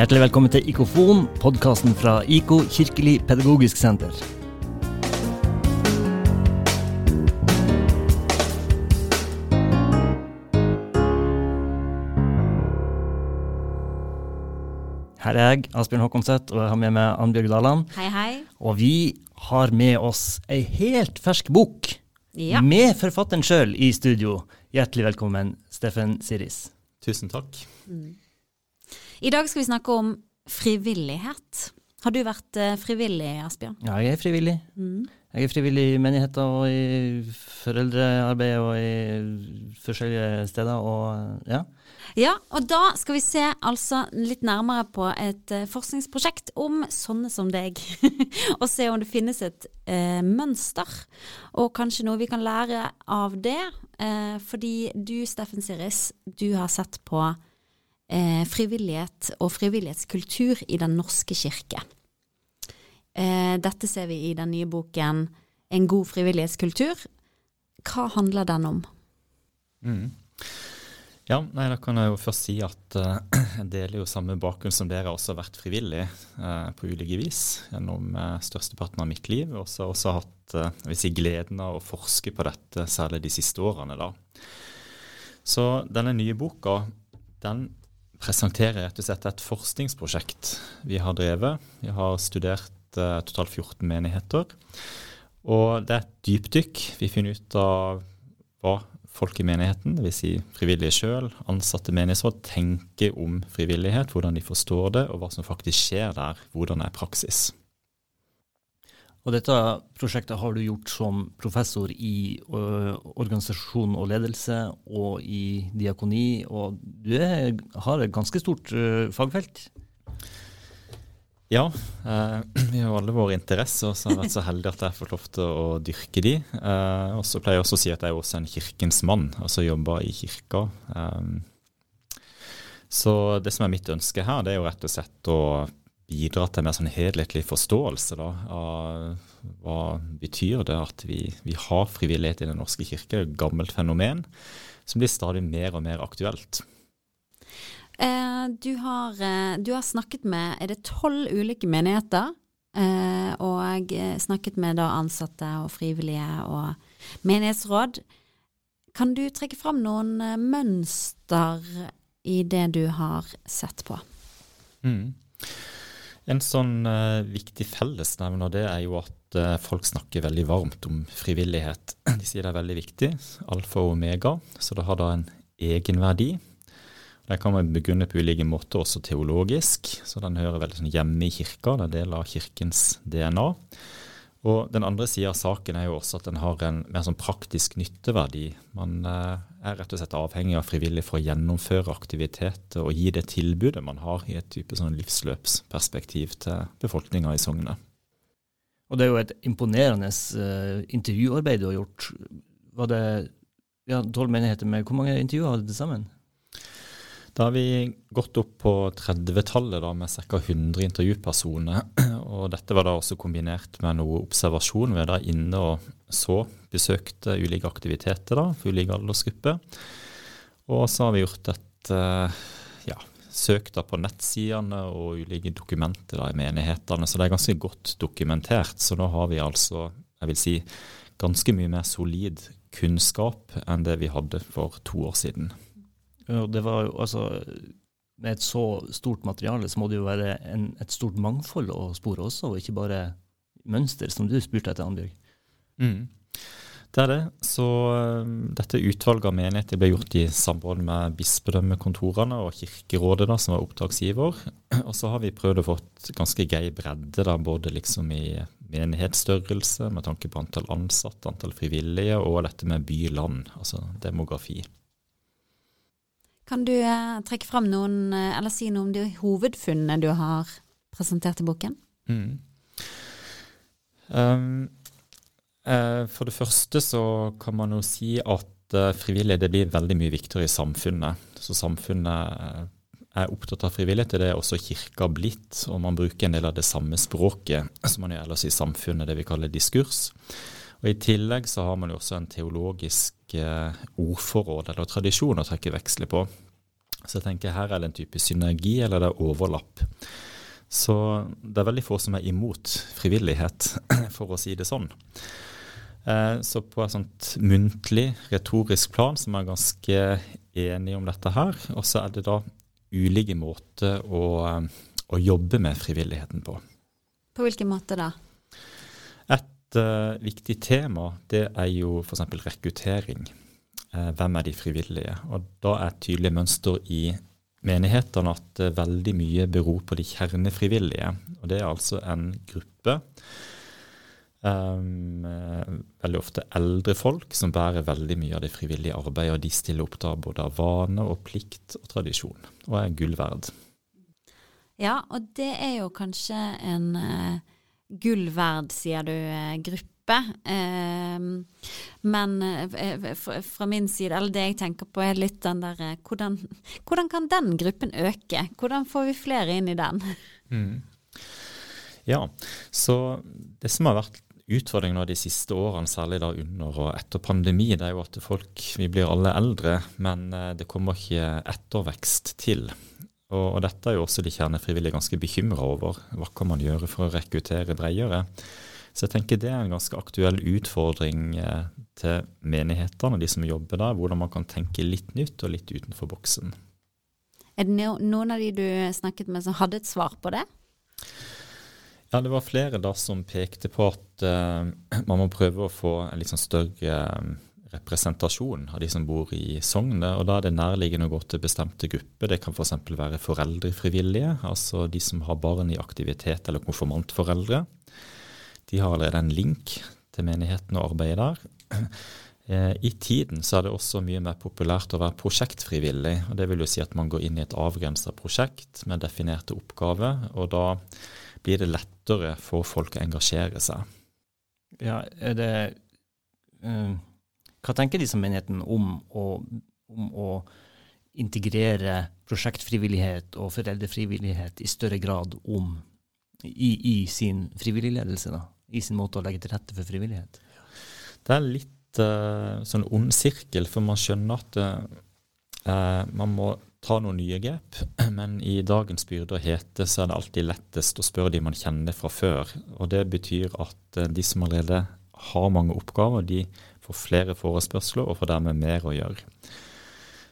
Hjertelig velkommen til Ikofon, podkasten fra IKO kirkelig pedagogisk senter. Her er jeg, Asbjørn Håkonseth, og jeg har med meg Annbjørg Daland. Hei, hei. Og vi har med oss ei helt fersk bok Ja. med forfatteren sjøl i studio. Hjertelig velkommen, Steffen Siris. Tusen takk. I dag skal vi snakke om frivillighet. Har du vært eh, frivillig, Asbjørn? Ja, jeg er frivillig. Jeg er frivillig i menigheter og i foreldrearbeid og i forskjellige steder. Og ja. Ja, og da skal vi se altså litt nærmere på et eh, forskningsprosjekt om sånne som deg. og se om det finnes et eh, mønster, og kanskje noe vi kan lære av det. Eh, fordi du, Steffen Siris, du har sett på eh, frivillighet og frivillighetskultur i Den norske kirke. Eh, dette ser vi i den nye boken En god frivillighetskultur. Hva handler den om? Mm. Ja, nei, Da kan jeg jo først si at uh, jeg deler jo samme bakgrunn som dere. også har vært frivillig uh, på ulike vis gjennom uh, størsteparten av mitt liv. Og så har jeg også hatt uh, vil si, gleden av å forske på dette, særlig de siste årene. da. Så denne nye boka den presenterer rett og slett et forskningsprosjekt vi har drevet. Vi har studert eh, totalt 14 menigheter. Og det er et dypdykk. Vi finner ut av hva folk i menigheten, dvs. Si frivillige sjøl, ansatte menighetsråd, tenker om frivillighet, hvordan de forstår det, og hva som faktisk skjer der. Hvordan er praksis. Og dette prosjektet har du gjort som professor i ø, organisasjon og ledelse og i diakoni, og du er, har et ganske stort ø, fagfelt. Ja, eh, vi har alle våre interesser, og så har jeg vært så heldig at jeg har fått lov til å dyrke de. Eh, og så pleier jeg også å si at jeg er også en kirkens mann, altså jobber i kirka. Eh, så det som er mitt ønske her, det er jo rett og slett å bidra til mer sånn helhetlig forståelse da, av hva betyr det at vi, vi har frivillighet i Den norske kirke, et gammelt fenomen som blir stadig mer og mer aktuelt. Eh, du, har, eh, du har snakket med er det tolv ulike menigheter, eh, og eh, snakket med ansatte og frivillige og menighetsråd. Kan du trekke fram noen eh, mønster i det du har sett på? Mm. En sånn uh, viktig fellesnevner det er jo at uh, folk snakker veldig varmt om frivillighet. De sier det er veldig viktig, alfa og omega, så det har da en egenverdi. Den kan man begrunne på ulike måter, også teologisk, så den hører veldig sånn hjemme i kirka. Det er del av kirkens DNA. Og Den andre sida av saken er jo også at den har en mer sånn praktisk nytteverdi. Man eh, er rett og slett avhengig av frivillig for å gjennomføre aktiviteter og gi det tilbudet man har i et type sånn livsløpsperspektiv til befolkninga i Sognet. Og det er jo et imponerende intervjuarbeid du har gjort. Var det ja, menigheter med Hvor mange intervjuer hadde du til sammen? Da har vi gått opp på 30-tallet med ca. 100 intervjupersoner. og Dette var da også kombinert med noe observasjon. Vi er inne og så, besøkte ulike aktiviteter da, for ulike aldersgrupper. Og så har vi gjort et eh, ja, søk da på nettsidene og ulike dokumenter da i menighetene. Så det er ganske godt dokumentert. Så nå har vi altså, jeg vil si, ganske mye mer solid kunnskap enn det vi hadde for to år siden. Det var jo altså Med et så stort materiale så må det jo være en, et stort mangfold å spore også, og ikke bare mønster, som du spurte etter, Annbjørg. Mm. Det er det. Så um, dette utvalget av menigheter ble gjort i samråd med bispedømmekontorene og Kirkerådet, da, som var oppdragsgiver. Og så har vi prøvd å få ganske grei bredde, da, både liksom i menighetsstørrelse, med tanke på antall ansatte, antall frivillige, og dette med by-land, altså demografi. Kan du eh, trekke fram noen, eh, eller si noe om de hovedfunnene du har presentert i boken? Mm. Um, uh, for det første så kan man jo si at uh, frivillighet blir veldig mye viktigere i samfunnet. Så samfunnet er opptatt av frivillighet, det er også kirka blitt. Og man bruker en del av det samme språket som man gjør ellers i samfunnet, det vi kaller diskurs. Og I tillegg så har man jo også en teologisk eh, ordforråd eller tradisjon å trekke veksler på. Så jeg tenker her er det en type synergi, eller det er overlapp. Så det er veldig få som er imot frivillighet, for å si det sånn. Eh, så på et sånt muntlig, retorisk plan så er man ganske enige om dette her. Og så er det da ulike måter å, å jobbe med frivilligheten på. På hvilken måte da? Uh, viktig tema det er jo f.eks. rekruttering. Uh, hvem er de frivillige? Og Da er et tydelig mønster i menighetene at uh, veldig mye beror på de kjernefrivillige. Og Det er altså en gruppe, um, veldig ofte eldre folk, som bærer veldig mye av det frivillige arbeidet. Og de stiller opp da både av vane og plikt og tradisjon, og er gull verd. Ja, og det er jo kanskje en gull verd, sier du, eh, gruppe. Ehm, men eh, fra min side, eller det jeg tenker på, er litt den der eh, hvordan, hvordan kan den gruppen øke? Hvordan får vi flere inn i den? Mm. Ja, så det som har vært utfordringen de siste årene, særlig da under og etter pandemi, det er jo at folk Vi blir alle eldre, men det kommer ikke ettervekst til. Og, og, dette er jo også de kjernefrivillige ganske bekymra over. Hva kan man gjøre for å rekruttere bredere? Så jeg tenker det er en ganske aktuell utfordring eh, til menighetene, de som jobber der, hvordan man kan tenke litt nytt og litt utenfor boksen. Er det noen av de du snakket med som hadde et svar på det? Ja, det var flere da som pekte på at uh, man må prøve å få en litt sånn større uh, representasjon av de som bor i sognet. og Da er det nærliggende å gå til bestemte grupper. Det kan f.eks. være foreldrefrivillige, altså de som har barn i aktivitet eller konfirmantforeldre. De har allerede en link til menigheten og arbeidet der. Eh, I tiden så er det også mye mer populært å være prosjektfrivillig. og Det vil jo si at man går inn i et avgrensa prosjekt med definerte oppgaver. og Da blir det lettere for folk å engasjere seg. Ja, er det... Uh hva tenker disse menighetene om om å integrere prosjektfrivillighet og foreldrefrivillighet i større grad om i, i sin frivilligledelse, da? I sin måte å legge til rette for frivillighet? Det er litt uh, sånn ond sirkel, for man skjønner at uh, man må ta noen nye grep. Men i dagens byrde og hete så er det alltid lettest å spørre de man kjenner fra før. Og det betyr at de som allerede har mange oppgaver, de får flere forespørsler og får dermed mer å gjøre.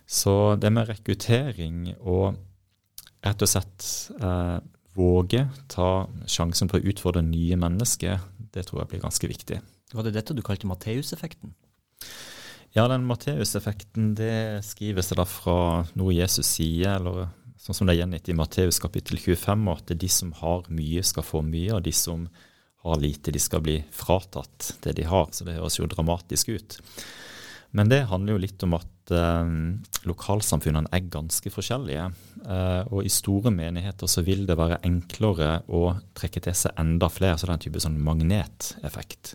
Så det med rekruttering og rett og slett eh, våge ta sjansen på å utfordre nye mennesker, det tror jeg blir ganske viktig. Var det dette du kalte Matteus-effekten? Ja, den Matteus-effekten det skrives det da fra noe Jesus sier, eller sånn som det er gjengitt i Matteus kapittel 25, at de som har mye, skal få mye, og de som har lite, de skal bli fratatt det de har. Så det høres jo dramatisk ut. Men det handler jo litt om at eh, lokalsamfunnene er ganske forskjellige. Eh, og i store menigheter så vil det være enklere å trekke til seg enda flere, så det er en type sånn magneteffekt.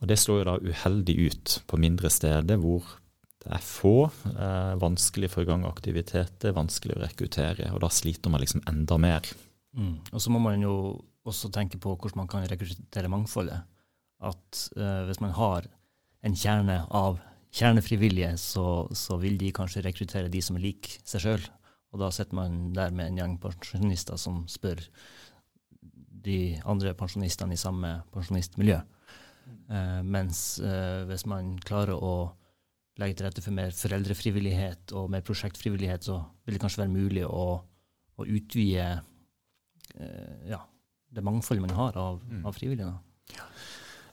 Og det slår jo da uheldig ut på mindre steder hvor det er få, eh, vanskelig å få i gang aktiviteter, vanskelig å rekruttere, og da sliter man liksom enda mer. Mm. Og så må man jo også tenke på hvordan man kan rekruttere mangfoldet. At uh, hvis man har en kjerne av kjernefrivillige, så, så vil de kanskje rekruttere de som er lik seg sjøl. Og da sitter man der med en gjeng pensjonister som spør de andre pensjonistene i samme pensjonistmiljø. Uh, mens uh, hvis man klarer å legge til rette for mer foreldrefrivillighet og mer prosjektfrivillighet, så vil det kanskje være mulig å, å utvide ja, det mangfoldet man har av, mm. av frivillige. Ja.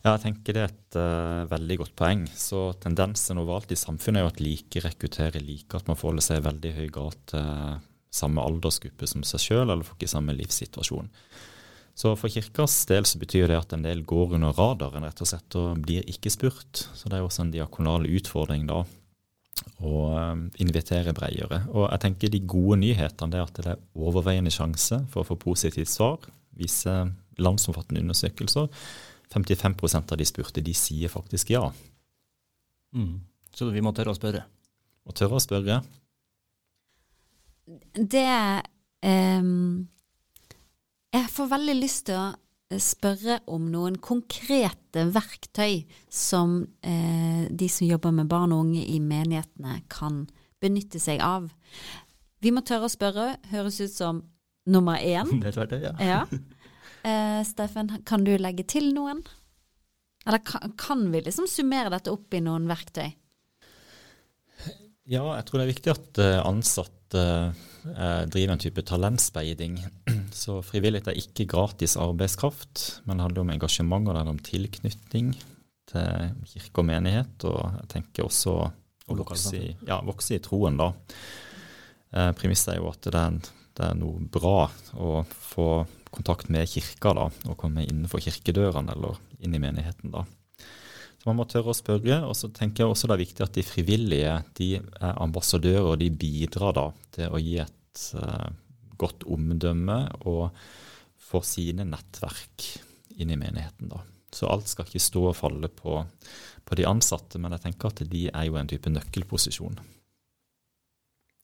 ja, jeg tenker det er et uh, veldig godt poeng. Så tendensen overalt i samfunnet er jo at like rekrutterer like, at man forholder seg i veldig høy grad til samme aldersgruppe som seg sjøl, eller får ikke samme livssituasjon. Så for kirkas del så betyr det at en del går under radaren rett og slett og blir ikke spurt. Så det er også en diakonal utfordring da å um, invitere bredere. Og jeg tenker de gode nyhetene er at det er overveiende sjanse for å få positivt svar viser landsomfattende undersøkelser. 55% av de spurte, de sier faktisk ja. Mm. Så vi må tørre å spørre? Må tørre å spørre. Det um, Jeg får veldig lyst til å spørre om noen konkrete verktøy som eh, de som jobber med barn og unge i menighetene, kan benytte seg av. Vi må tørre å spørre, høres ut som nummer én. Det er det, ja. Ja. Eh, Steffen, kan du legge til noen? Eller kan, kan vi liksom summere dette opp i noen verktøy? Ja, jeg tror det er viktig at eh, ansatte eh, driver en type talentspeiding. Så frivillighet er ikke gratis arbeidskraft, men det handler om engasjement og det handler om tilknytning til kirke og menighet. Og jeg tenker også å vokse i, ja, vokse i troen, da. Eh, Premisset er jo at det er, det er, noe bra å få kontakt med kirka da, og komme innenfor kirkedørene eller inn i menigheten. da. Så Man må tørre å spørre. og så tenker jeg også Det er viktig at de frivillige de er ambassadører og de bidrar da til å gi et uh, godt omdømme og få sine nettverk inn i menigheten. da. Så alt skal ikke stå og falle på, på de ansatte, men jeg tenker at de er jo en type nøkkelposisjon.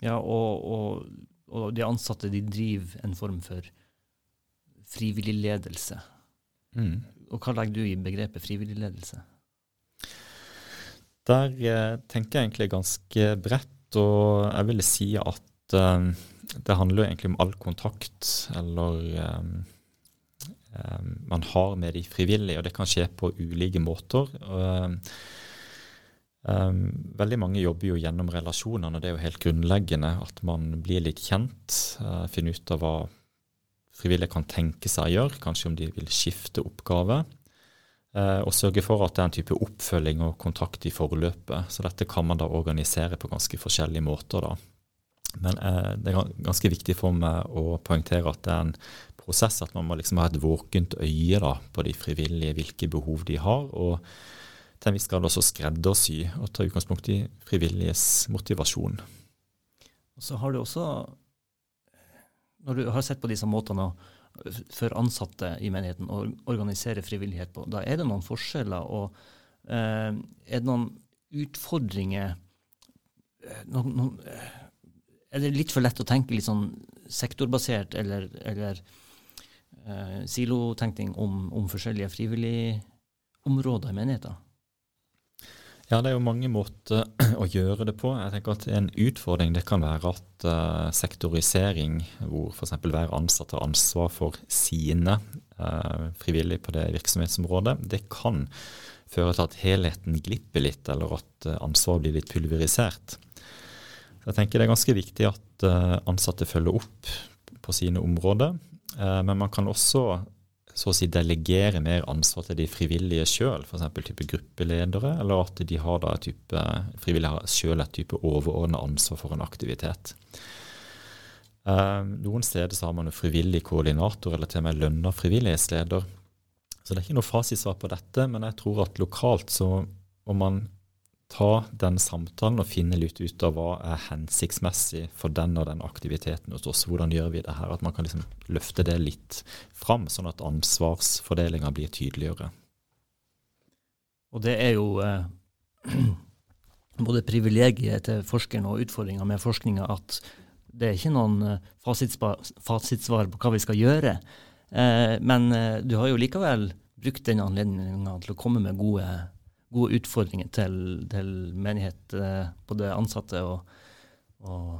Ja, og, og, og de ansatte de driver en form for frivillig ledelse. Mm. Og hva legger du i begrepet frivillig ledelse? Der eh, tenker jeg egentlig ganske bredt, og jeg vil si at eh, det handler egentlig om all kontakt eller eh, eh man har med de frivillige, og det kan skje på ulike måter. Og, Um, veldig mange jobber jo gjennom relasjonene, og det er jo helt grunnleggende at man blir litt kjent. Uh, finner ut av hva frivillige kan tenke seg å gjøre, kanskje om de vil skifte oppgave. Uh, og sørge for at det er en type oppfølging og kontakt i forløpet. Så dette kan man da organisere på ganske forskjellige måter. da. Men uh, det er ganske viktig for meg å poengtere at det er en prosess, at man må liksom ha et våkent øye da, på de frivillige, hvilke behov de har. og til en viss grad også skreddersy og ta utgangspunkt i frivilliges motivasjon. Og så har du også, når du har sett på disse måtene for ansatte i menigheten å organisere frivillighet på, da er det noen forskjeller. og eh, Er det noen utfordringer noen, noen, Er det litt for lett å tenke litt sånn sektorbasert eller, eller eh, silotenkning om, om forskjellige frivilligområder i menigheten? Ja, det er jo mange måter å gjøre det på. Jeg tenker at En utfordring det kan være at uh, sektorisering, hvor f.eks. hver ansatt har ansvar for sine uh, frivillige på det virksomhetsområdet, det kan føre til at helheten glipper litt, eller at uh, ansvaret blir litt pulverisert. Jeg tenker Det er ganske viktig at ansatte følger opp på sine områder, men man kan også så å si delegere mer ansvar til de frivillige sjøl, f.eks. type gruppeledere, eller at de har da type, frivillige sjøl et type overordna ansvar for en aktivitet. Eh, noen steder så har man jo frivillig koordinator eller til og med lønna frivillighetsleder. Så det er ikke noe fasitsvar på dette, men jeg tror at lokalt så må man ta den samtalen og finne litt ut av hva er hensiktsmessig for den og den aktiviteten hos oss. Hvordan gjør vi det her? At man kan liksom løfte det litt fram, sånn at ansvarsfordelinga blir tydeligere. Og det er jo eh, både privilegiet til forskeren og utfordringa med forskninga at det er ikke noen eh, fasitsvar på hva vi skal gjøre. Eh, men eh, du har jo likevel brukt den anledninga til å komme med gode gode utfordringer til, til menighet, eh, både ansatte og, og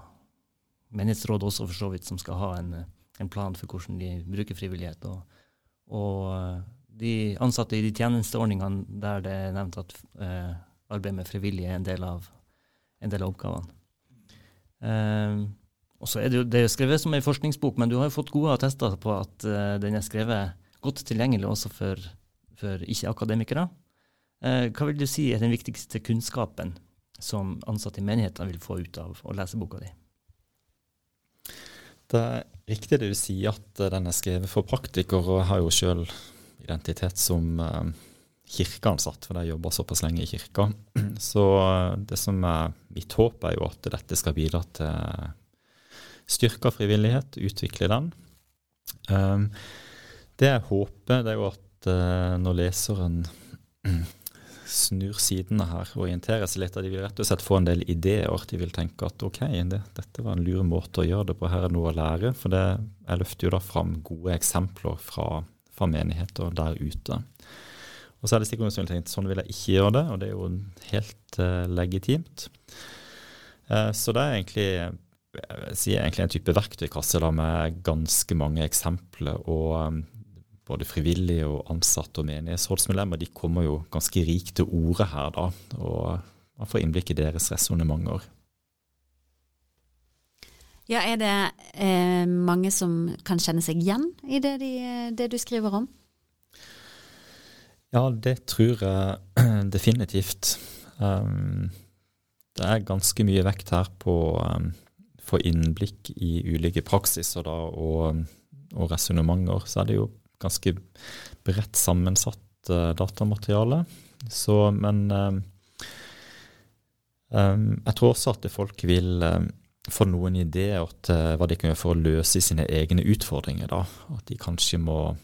menighetsrådet også, for så vidt, som skal ha en, en plan for hvordan de bruker frivillighet. Og, og, eh, de ansatte i de tjenesteordningene der det er nevnt at eh, arbeid med frivillige er en del av, en del av oppgavene. Eh, og så er det jo det er skrevet som en forskningsbok, men du har jo fått gode attester på at eh, den er skrevet godt tilgjengelig også for, for ikke-akademikere. Eh, hva vil du si er den viktigste kunnskapen som ansatte i menighetene vil få ut av å lese boka di? Det er riktig det du sier at eh, den er skrevet for praktikere, og har jo sjøl identitet som uh, kirkeansatt, for jeg jobber såpass lenge i kirka. Så det som er mitt håp, er jo at dette skal bidra til styrka frivillighet, utvikle den. Det jeg håper, det er jo at når leseren snur sidene her orienterer seg litt. De vil rett og slett få en del ideer. De vil tenke at ok, det, dette var en lur måte å gjøre det på, her er noe å lære. For det, jeg løfter jo da fram gode eksempler fra, fra menigheter der ute. Og så er det sikkert noen som vil tenke sånn vil jeg ikke gjøre det, og det er jo helt uh, legitimt. Uh, så det er egentlig jeg sier egentlig en type verktøykasse da, med ganske mange eksempler. og um, både frivillige og ansatte og menighetsrådsmedlemmer de kommer jo ganske rikt til orde her. da, og Man får innblikk i deres resonnementer. Ja, Er det eh, mange som kan kjenne seg igjen i det, de, det du skriver om? Ja, det tror jeg definitivt. Um, det er ganske mye vekt her på å um, få innblikk i ulike praksiser da, og, og resonnementer. Så er det jo ganske bredt sammensatt uh, datamateriale. Så, men um, jeg tror også at folk vil få noen ideer til hva de kan gjøre for å løse sine egne utfordringer. Da. At de kanskje må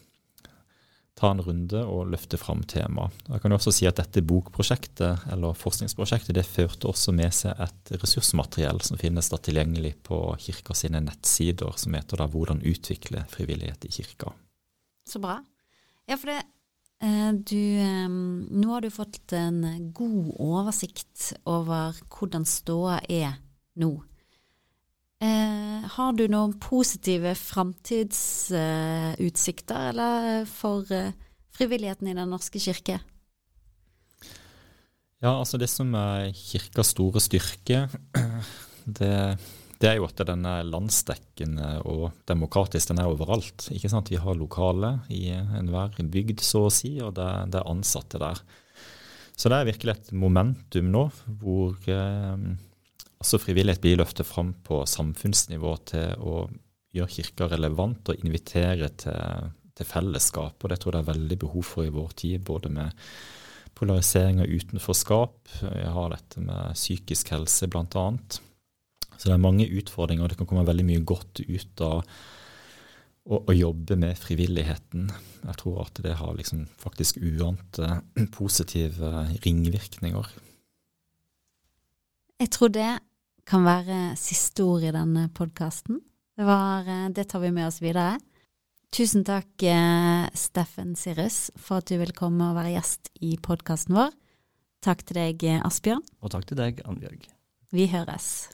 ta en runde og løfte fram temaet. Jeg kan også si at dette bokprosjektet, eller forskningsprosjektet, det førte også med seg et ressursmateriell som finnes da tilgjengelig på kirka sine nettsider, som heter da 'Hvordan utvikle frivillighet i kirka'. Så bra. Ja, for det eh, du, eh, Nå har du fått en god oversikt over hvordan ståa er nå. Eh, har du noen positive framtidsutsikter, eller for uh, frivilligheten i Den norske kirke? Ja, altså det som er kirkas store styrke, det, det, er jo at den er landsdekkende og demokratisk. Den er overalt. ikke sant? Vi har lokale i enhver bygd, så å si, og det, det, er ansatte der. Så det er virkelig et momentum nå hvor eh, altså frivillighet blir løftet fram på samfunnsnivå til å gjøre kirka relevant og invitere til, til, fellesskap. Og det tror jeg det er veldig behov for i vår tid, både med polarisering og utenforskap. Jeg har dette med psykisk helse, bl.a. Så det er mange utfordringer, og det kan komme veldig mye godt ut av å, å jobbe med frivilligheten. Jeg tror at det har liksom faktisk uante positive ringvirkninger. Jeg tror det kan være siste ord i denne podkasten. Det, eh, det, tar vi med oss videre. Tusen takk, eh, Steffen Sirus, for at du vil komme og være gjest i podkasten vår. Takk til deg, Asbjørn. Og takk til deg, Annbjørg. Vi høres.